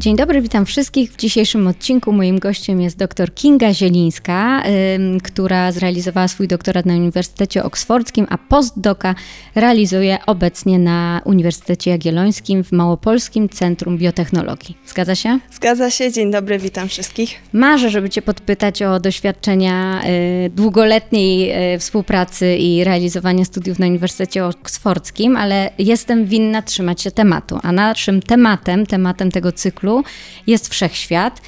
Dzień dobry, witam wszystkich. W dzisiejszym odcinku moim gościem jest dr Kinga Zielińska, która zrealizowała swój doktorat na Uniwersytecie Oksfordzkim, a postdoka realizuje obecnie na Uniwersytecie Jagiellońskim w Małopolskim Centrum Biotechnologii. Zgadza się? Zgadza się. Dzień dobry, witam wszystkich. Marzę, żeby Cię podpytać o doświadczenia y, długoletniej y, współpracy i realizowania studiów na Uniwersytecie Oksfordzkim, ale jestem winna trzymać się tematu. A naszym tematem, tematem tego cyklu jest wszechświat.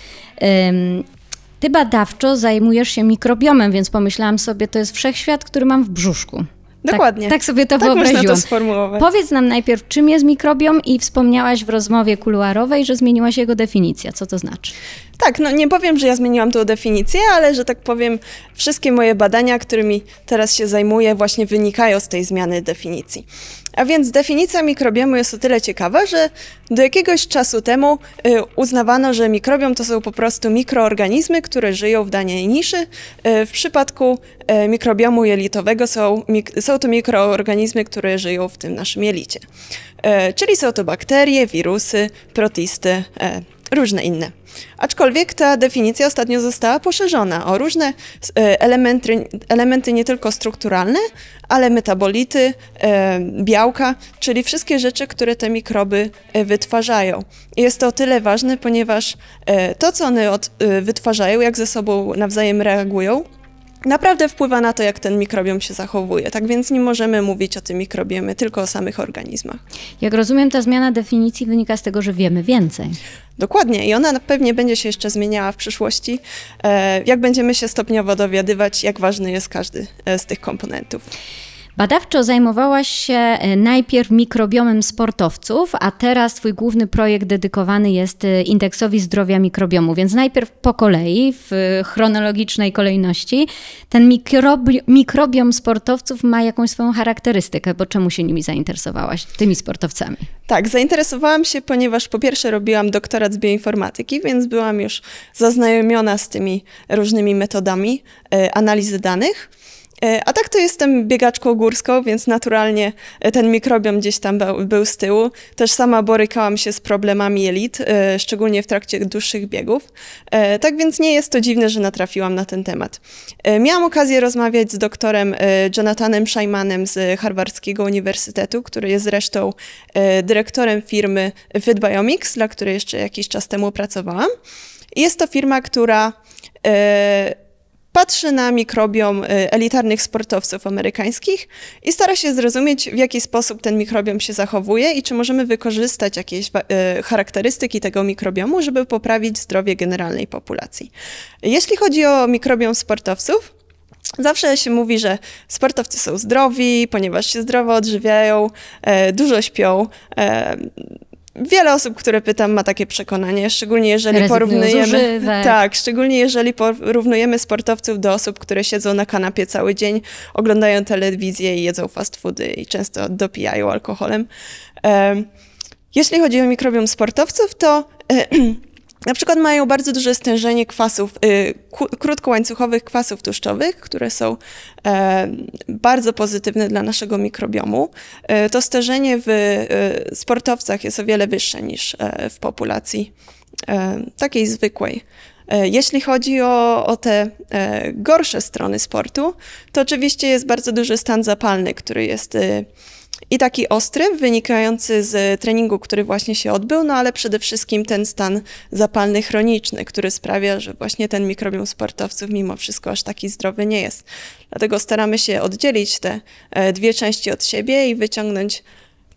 Ty badawczo zajmujesz się mikrobiomem, więc pomyślałam sobie, to jest wszechświat, który mam w brzuszku. Tak, Dokładnie. Tak, tak sobie to tak wyobraziłam. Można to sformułować. Powiedz nam najpierw, czym jest mikrobiom i wspomniałaś w rozmowie kuluarowej, że zmieniłaś jego definicja. Co to znaczy? Tak, no nie powiem, że ja zmieniłam tą definicję, ale że tak powiem, wszystkie moje badania, którymi teraz się zajmuję, właśnie wynikają z tej zmiany definicji. A więc definicja mikrobiomu jest o tyle ciekawa, że do jakiegoś czasu temu y, uznawano, że mikrobiom to są po prostu mikroorganizmy, które żyją w danej niszy. Y, w przypadku y, mikrobiomu jelitowego są, są to mikroorganizmy, które żyją w tym naszym jelicie. Czyli są to bakterie, wirusy, protisty, różne inne. Aczkolwiek ta definicja ostatnio została poszerzona o różne e, elementy, elementy nie tylko strukturalne, ale metabolity, e, białka, czyli wszystkie rzeczy, które te mikroby e, wytwarzają. Jest to o tyle ważne, ponieważ to, co one wytwarzają, jak ze sobą nawzajem reagują, naprawdę wpływa na to, jak ten mikrobiom się zachowuje. Tak więc nie możemy mówić o tym mikrobiomie tylko o samych organizmach. Jak rozumiem, ta zmiana definicji wynika z tego, że wiemy więcej. Dokładnie i ona pewnie będzie się jeszcze zmieniała w przyszłości, e, jak będziemy się stopniowo dowiadywać, jak ważny jest każdy e, z tych komponentów. Badawczo zajmowałaś się e, najpierw mikrobiomem sportowców, a teraz Twój główny projekt dedykowany jest e, indeksowi zdrowia mikrobiomu. Więc najpierw po kolei, w chronologicznej kolejności, ten mikrobi mikrobiom sportowców ma jakąś swoją charakterystykę, bo czemu się nimi zainteresowałaś, tymi sportowcami? Tak, zainteresowałam się, ponieważ po pierwsze robiłam doktorat z bioinformatyki, więc byłam już zaznajomiona z tymi różnymi metodami e, analizy danych. E, a tak to jestem biegaczką górską, więc naturalnie e, ten mikrobiom gdzieś tam był, z tyłu. Też sama borykałam się z problemami jelit, e, szczególnie w trakcie dłuższych biegów. Tak więc nie jest to dziwne, że natrafiłam na ten temat. Miałam okazję rozmawiać z doktorem Jonathanem Scheimanem z Harvardzkiego Uniwersytetu, który jest zresztą dyrektorem firmy FitBiomics, dla której jeszcze jakiś czas temu pracowałam. Jest to firma, która patrzy na mikrobiom y, elitarnych sportowców amerykańskich i stara się zrozumieć, w jaki sposób ten mikrobiom się zachowuje i czy możemy wykorzystać jakieś y, charakterystyki tego mikrobiomu, żeby poprawić zdrowie generalnej populacji. Jeśli chodzi o mikrobiom sportowców, Zawsze się mówi, że sportowcy są zdrowi, ponieważ się zdrowo odżywiają, e, dużo śpią. E, Wiele osób, które pytam, ma takie przekonanie, szczególnie jeżeli porównujemy. Tak, szczególnie jeżeli porównujemy sportowców do osób, które siedzą na kanapie cały dzień, oglądają telewizję i jedzą fast foody i często dopijają alkoholem. Jeśli chodzi o mikrobiom sportowców, to Na przykład mają bardzo duże stężenie kwasów, y, krótkołańcuchowych kwasów tłuszczowych, które są e, bardzo pozytywne dla naszego mikrobiomu. E, to stężenie w e, sportowcach jest o wiele wyższe niż w populacji takiej zwykłej. Jeśli chodzi o, o te gorsze strony sportu, to oczywiście jest bardzo duży stan zapalny, który jest i taki ostry, wynikający z treningu, który właśnie się odbył, no ale przede wszystkim ten stan zapalny chroniczny, który sprawia, że właśnie ten mikrobiom sportowców mimo wszystko aż taki zdrowy nie jest. Dlatego staramy się oddzielić te e, dwie części od siebie i wyciągnąć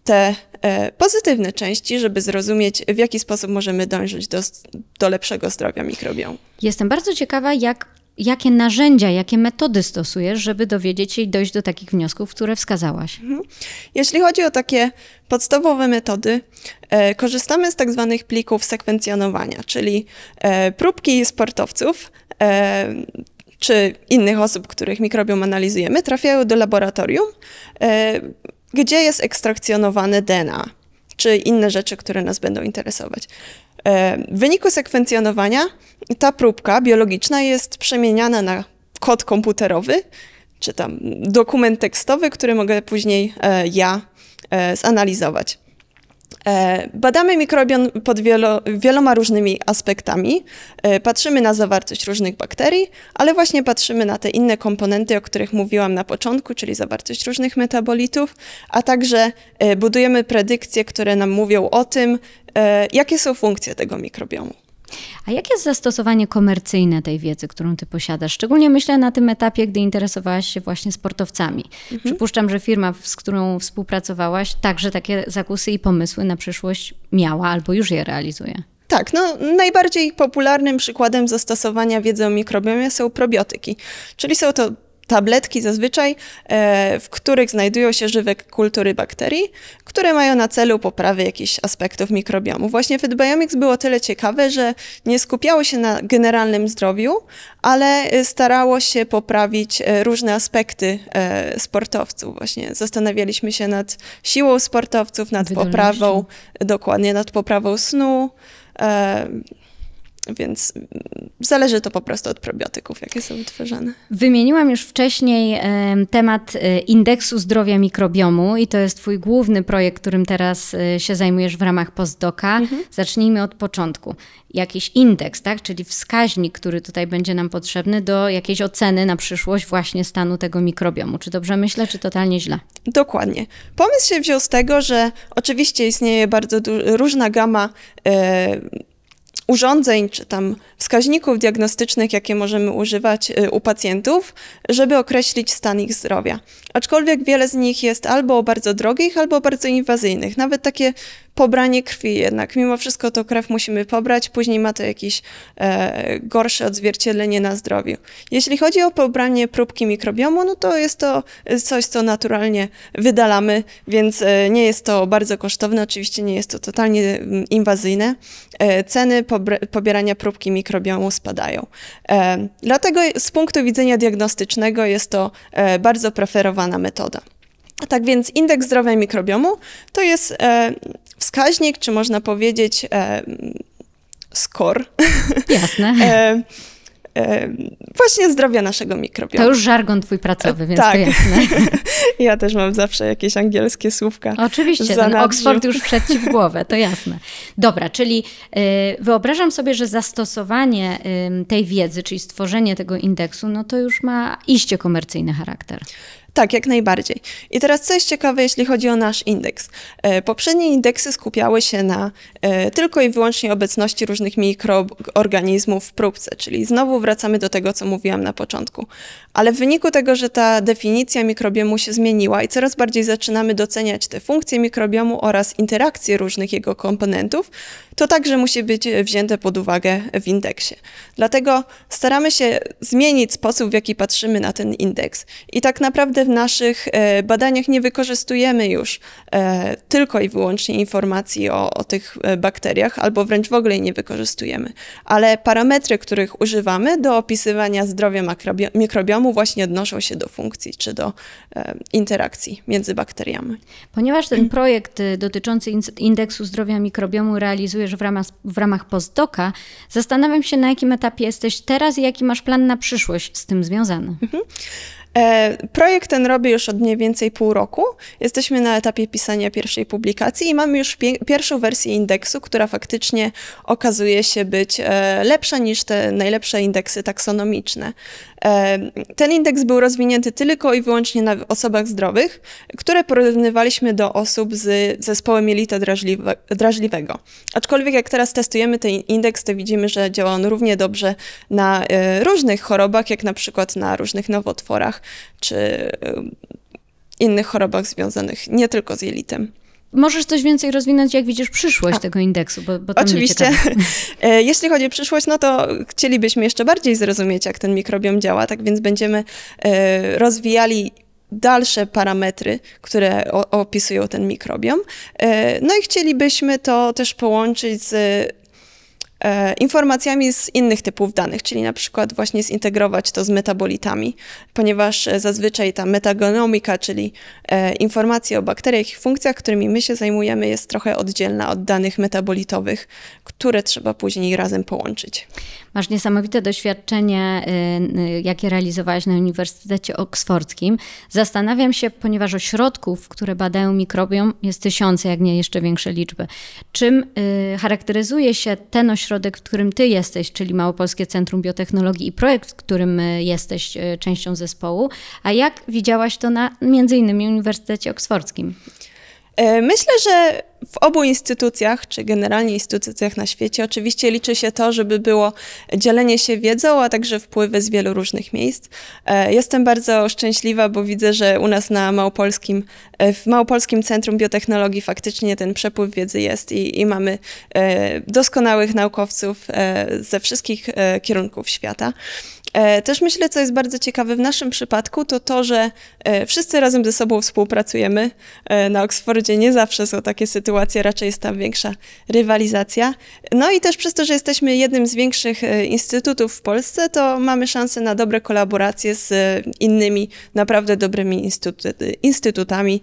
te e, pozytywne części, żeby zrozumieć, w jaki sposób możemy dążyć do, do lepszego zdrowia mikrobiomu. Jestem bardzo ciekawa, jak jakie narzędzia, jakie metody stosujesz, żeby dowiedzieć się i dojść do takich wniosków, które wskazałaś? Mhm. Jeśli chodzi o takie podstawowe metody, e, korzystamy z tak zwanych plików sekwencjonowania, czyli e, próbki sportowców. E, czy innych osób, których mikrobiom analizujemy, trafiają do laboratorium, e, gdzie jest ekstrakcjonowane DNA, czy inne rzeczy, które nas będą interesować. E, w wyniku sekwencjonowania ta próbka biologiczna jest przemieniana na kod komputerowy, czy tam dokument tekstowy, który mogę później e, ja e, zanalizować. E, badamy mikrobiom pod wielo, wieloma różnymi aspektami. E, patrzymy na zawartość różnych bakterii, ale właśnie patrzymy na te inne komponenty, o których mówiłam na początku, czyli zawartość różnych metabolitów, a także e, budujemy predykcje, które nam mówią o tym, jakie są funkcje tego mikrobiomu. A jakie jest zastosowanie komercyjne tej wiedzy, którą ty posiadasz? Szczególnie myślę na tym etapie, gdy interesowałaś się właśnie sportowcami. Mhm. Przypuszczam, że firma, z którą współpracowałaś, także takie zakusy i pomysły na przyszłość miała albo już je realizuje. Tak, no najbardziej popularnym przykładem zastosowania wiedzy o mikrobiomie są probiotyki, czyli są to tabletki zazwyczaj, e, w których znajdują się żywe kultury bakterii, które mają na celu poprawę jakichś aspektów mikrobiomu. Właśnie Fitbiomics było tyle ciekawe, że nie skupiało się na generalnym zdrowiu, ale e, starało się poprawić e, różne aspekty sportowców. Właśnie zastanawialiśmy się nad siłą sportowców, nad poprawą, dokładnie nad poprawą snu więc zależy to po prostu od probiotyków, jakie są wytwarzane. Wymieniłam już wcześniej temat e, indeksu zdrowia mikrobiomu i to jest Twój główny projekt, którym teraz e, się zajmujesz w ramach postdoka. Mhm. Zacznijmy od początku. Jakiś indeks, tak? czyli wskaźnik, który tutaj będzie nam potrzebny do jakiejś oceny na przyszłość właśnie stanu tego mikrobiomu. Czy dobrze myślę, czy totalnie źle? Dokładnie. Pomysł się wziął z tego, że oczywiście istnieje bardzo różna gama. Yy, urządzeń czy tam wskaźników diagnostycznych, jakie możemy używać y, u pacjentów, żeby określić stan ich zdrowia. Aczkolwiek wiele z nich jest albo bardzo drogich, albo bardzo inwazyjnych. Nawet takie pobranie krwi jednak. Mimo wszystko to krew musimy pobrać, później ma to jakieś e, gorsze odzwierciedlenie na zdrowiu. Jeśli chodzi o pobranie próbki mikrobiomu, no to jest to coś, co naturalnie wydalamy, więc e, nie jest to bardzo kosztowne, oczywiście nie jest to totalnie mm, inwazyjne. E, ceny pobierania próbki mikrobiomu spadają. E, dlatego z punktu widzenia diagnostycznego jest to e, bardzo preferowana metoda. Tak więc indeks zdrowia mikrobiomu to jest e, wskaźnik, czy można powiedzieć e, score. Jasne. e, e, właśnie zdrowia naszego mikrobiomu. To już żargon twój pracowy, więc tak. to jasne. ja też mam zawsze jakieś angielskie słówka. Oczywiście, ten Oxford już wszedł ci w głowę, to jasne. Dobra, czyli y, wyobrażam sobie, że zastosowanie tej wiedzy, czyli stworzenie tego indeksu, no to już ma iście komercyjny charakter. Tak, jak najbardziej. I teraz co jest ciekawe, jeśli chodzi o nasz indeks. E, poprzednie indeksy skupiały się na e, tylko i wyłącznie obecności różnych mikroorganizmów w próbce, czyli znowu wracamy do tego, co mówiłam na początku. Ale w wyniku tego, że ta definicja mikrobiomu się zmieniła i coraz bardziej zaczynamy doceniać te funkcje mikrobiomu oraz interakcje różnych jego komponentów, to także musi być wzięte pod uwagę w indeksie. Dlatego staramy się zmienić sposób, w jaki patrzymy na ten indeks. I tak naprawdę w naszych e, badaniach nie wykorzystujemy już e, tylko i wyłącznie informacji o, o tych e, bakteriach, albo wręcz w ogóle nie wykorzystujemy. Ale parametry, których używamy do opisywania zdrowia mikrobiomu właśnie odnoszą się do funkcji czy do interakcji między bakteriami. Ponieważ ten projekt dotyczący indeksu zdrowia mikrobiomu realizuje w ramach, w ramach postdoka, zastanawiam się, na jakim etapie jesteś teraz i jaki masz plan na przyszłość z tym związany. Mhm. E, projekt ten robię już od mniej więcej pół roku. Jesteśmy na etapie pisania pierwszej publikacji i mamy już pierwszą wersję indeksu, która faktycznie okazuje się być e, lepsza niż te najlepsze indeksy taksonomiczne. E, ten indeks był rozwinięty tylko i wyłącznie na osobach zdrowych, które porównywaliśmy do osób z zespołem jelita drażliwe, drażliwego. Aczkolwiek jak teraz testujemy ten indeks, to widzimy, że działa on równie dobrze na różnych chorobach, jak na przykład na różnych nowotworach czy innych chorobach związanych nie tylko z jelitem. Możesz coś więcej rozwinąć, jak widzisz przyszłość A, tego indeksu? Bo, bo oczywiście. E, jeśli chodzi o przyszłość, no to chcielibyśmy jeszcze bardziej zrozumieć, jak ten mikrobiom działa, tak więc będziemy e, rozwijali dalsze parametry, które opisują ten mikrobiom. E, no i chcielibyśmy to też połączyć z informacjami z innych typów danych, czyli na przykład właśnie zintegrować to z metabolitami, ponieważ e, zazwyczaj ta metagenomika, czyli e, informacje o bakteriach i funkcjach, którymi my się zajmujemy, jest trochę oddzielna od danych metabolitowych, które trzeba później razem połączyć. Masz niesamowite doświadczenie, y, y, jakie realizowałaś na Uniwersytecie Oksfordzkim. Zastanawiam się, ponieważ ośrodków, które badają mikrobiom, jest tysiące, jak nie jeszcze większe liczby. Czym y, charakteryzuje się ten ośrodek, w którym ty jesteś, czyli Małopolskie Centrum Biotechnologii i projekt, w którym jesteś częścią zespołu, a jak widziałaś to na między innymi Uniwersytecie Oksfordzkim? E, myślę, że w obu instytucjach, czy generalnie instytucjach na świecie, oczywiście liczy się to, żeby było dzielenie się wiedzą, a także wpływy z wielu różnych miejsc. E, jestem bardzo szczęśliwa, bo widzę, że u nas na Małopolskim, e, w Małopolskim Centrum Biotechnologii faktycznie ten przepływ wiedzy jest i, i mamy doskonałych naukowców ze wszystkich kierunków świata. E, też myślę, co jest bardzo ciekawe w naszym przypadku, to to, że e, wszyscy razem ze sobą współpracujemy. E, na Oksfordzie nie zawsze są takie sytuacje, raczej jest tam większa rywalizacja. No i też przez to, że jesteśmy jednym z większych instytutów w Polsce, to mamy szansę na dobre kolaboracje z innymi naprawdę dobrymi instytutami,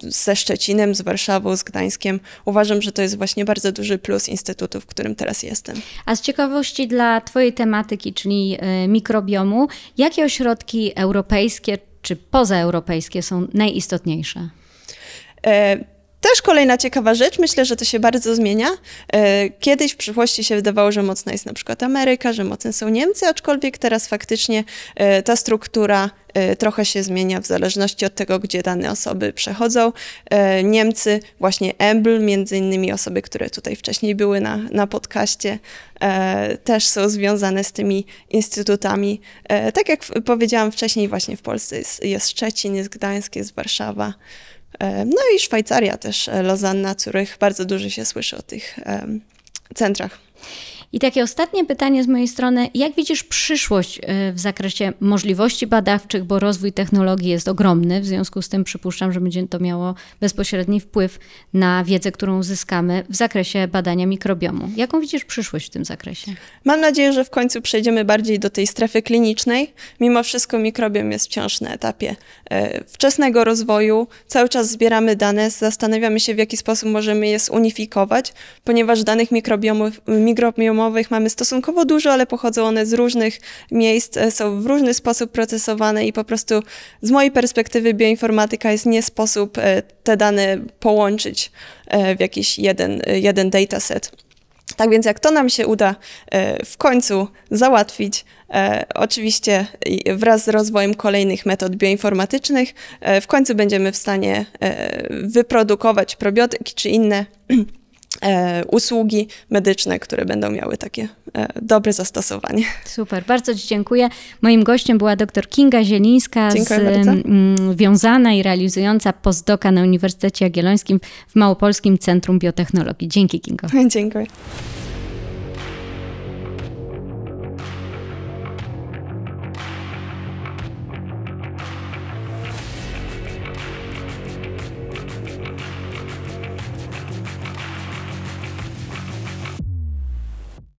ze Szczecinem, z Warszawą, z Gdańskiem. Uważam, że to jest właśnie bardzo duży plus instytutu, w którym teraz jestem. A z ciekawości dla Twojej tematyki, czyli mikrobiomu. Jakie ośrodki europejskie czy pozaeuropejskie są najistotniejsze? E też kolejna ciekawa rzecz, myślę, że to się bardzo zmienia. E, kiedyś w przyszłości się wydawało, że mocna jest na przykład Ameryka, że mocne są Niemcy, aczkolwiek teraz faktycznie e, ta struktura e, trochę się zmienia w zależności od tego, gdzie dane osoby przechodzą. Niemcy, właśnie Embl, między innymi osoby, które tutaj wcześniej były na, na podcaście, też są związane z tymi instytutami. Tak jak powiedziałam wcześniej, właśnie w Polsce jest, jest Szczecin, jest Gdańsk, jest Warszawa. E, no i Szwajcaria też, e, Lozanna, Curych, bardzo dużo się słyszy o tych centrach. I takie ostatnie pytanie z mojej strony. Jak widzisz przyszłość y, w zakresie możliwości badawczych, bo rozwój technologii jest ogromny, w związku z tym przypuszczam, że będzie to miało bezpośredni wpływ na wiedzę, którą uzyskamy w zakresie badania mikrobiomu. Jaką widzisz przyszłość w tym zakresie? Mam nadzieję, że w końcu przejdziemy bardziej do tej strefy klinicznej. Mimo wszystko mikrobiom jest wciąż na etapie e, wczesnego rozwoju. Cały czas zbieramy dane, zastanawiamy się, w jaki sposób możemy je zunifikować, ponieważ danych mikrobiomowych, mikrobiomowych mamy stosunkowo dużo, ale pochodzą one z różnych miejsc, e, są w różny sposób procesowane i po prostu z mojej perspektywy bioinformatyka jest nie sposób e, te dane połączyć e, w jakiś jeden, jeden dataset. Tak więc jak to nam się uda w końcu załatwić, oczywiście wraz z rozwojem kolejnych metod bioinformatycznych, w końcu będziemy w stanie wyprodukować probiotyki czy inne usługi medyczne, które będą miały takie e, dobre zastosowanie. Super, bardzo Ci dziękuję. Moim gościem była dr Kinga Zielińska, z, m, wiązana i realizująca postdoka na Uniwersytecie Jagiellońskim w Małopolskim Centrum Biotechnologii. Dzięki Kingo. Dziękuję.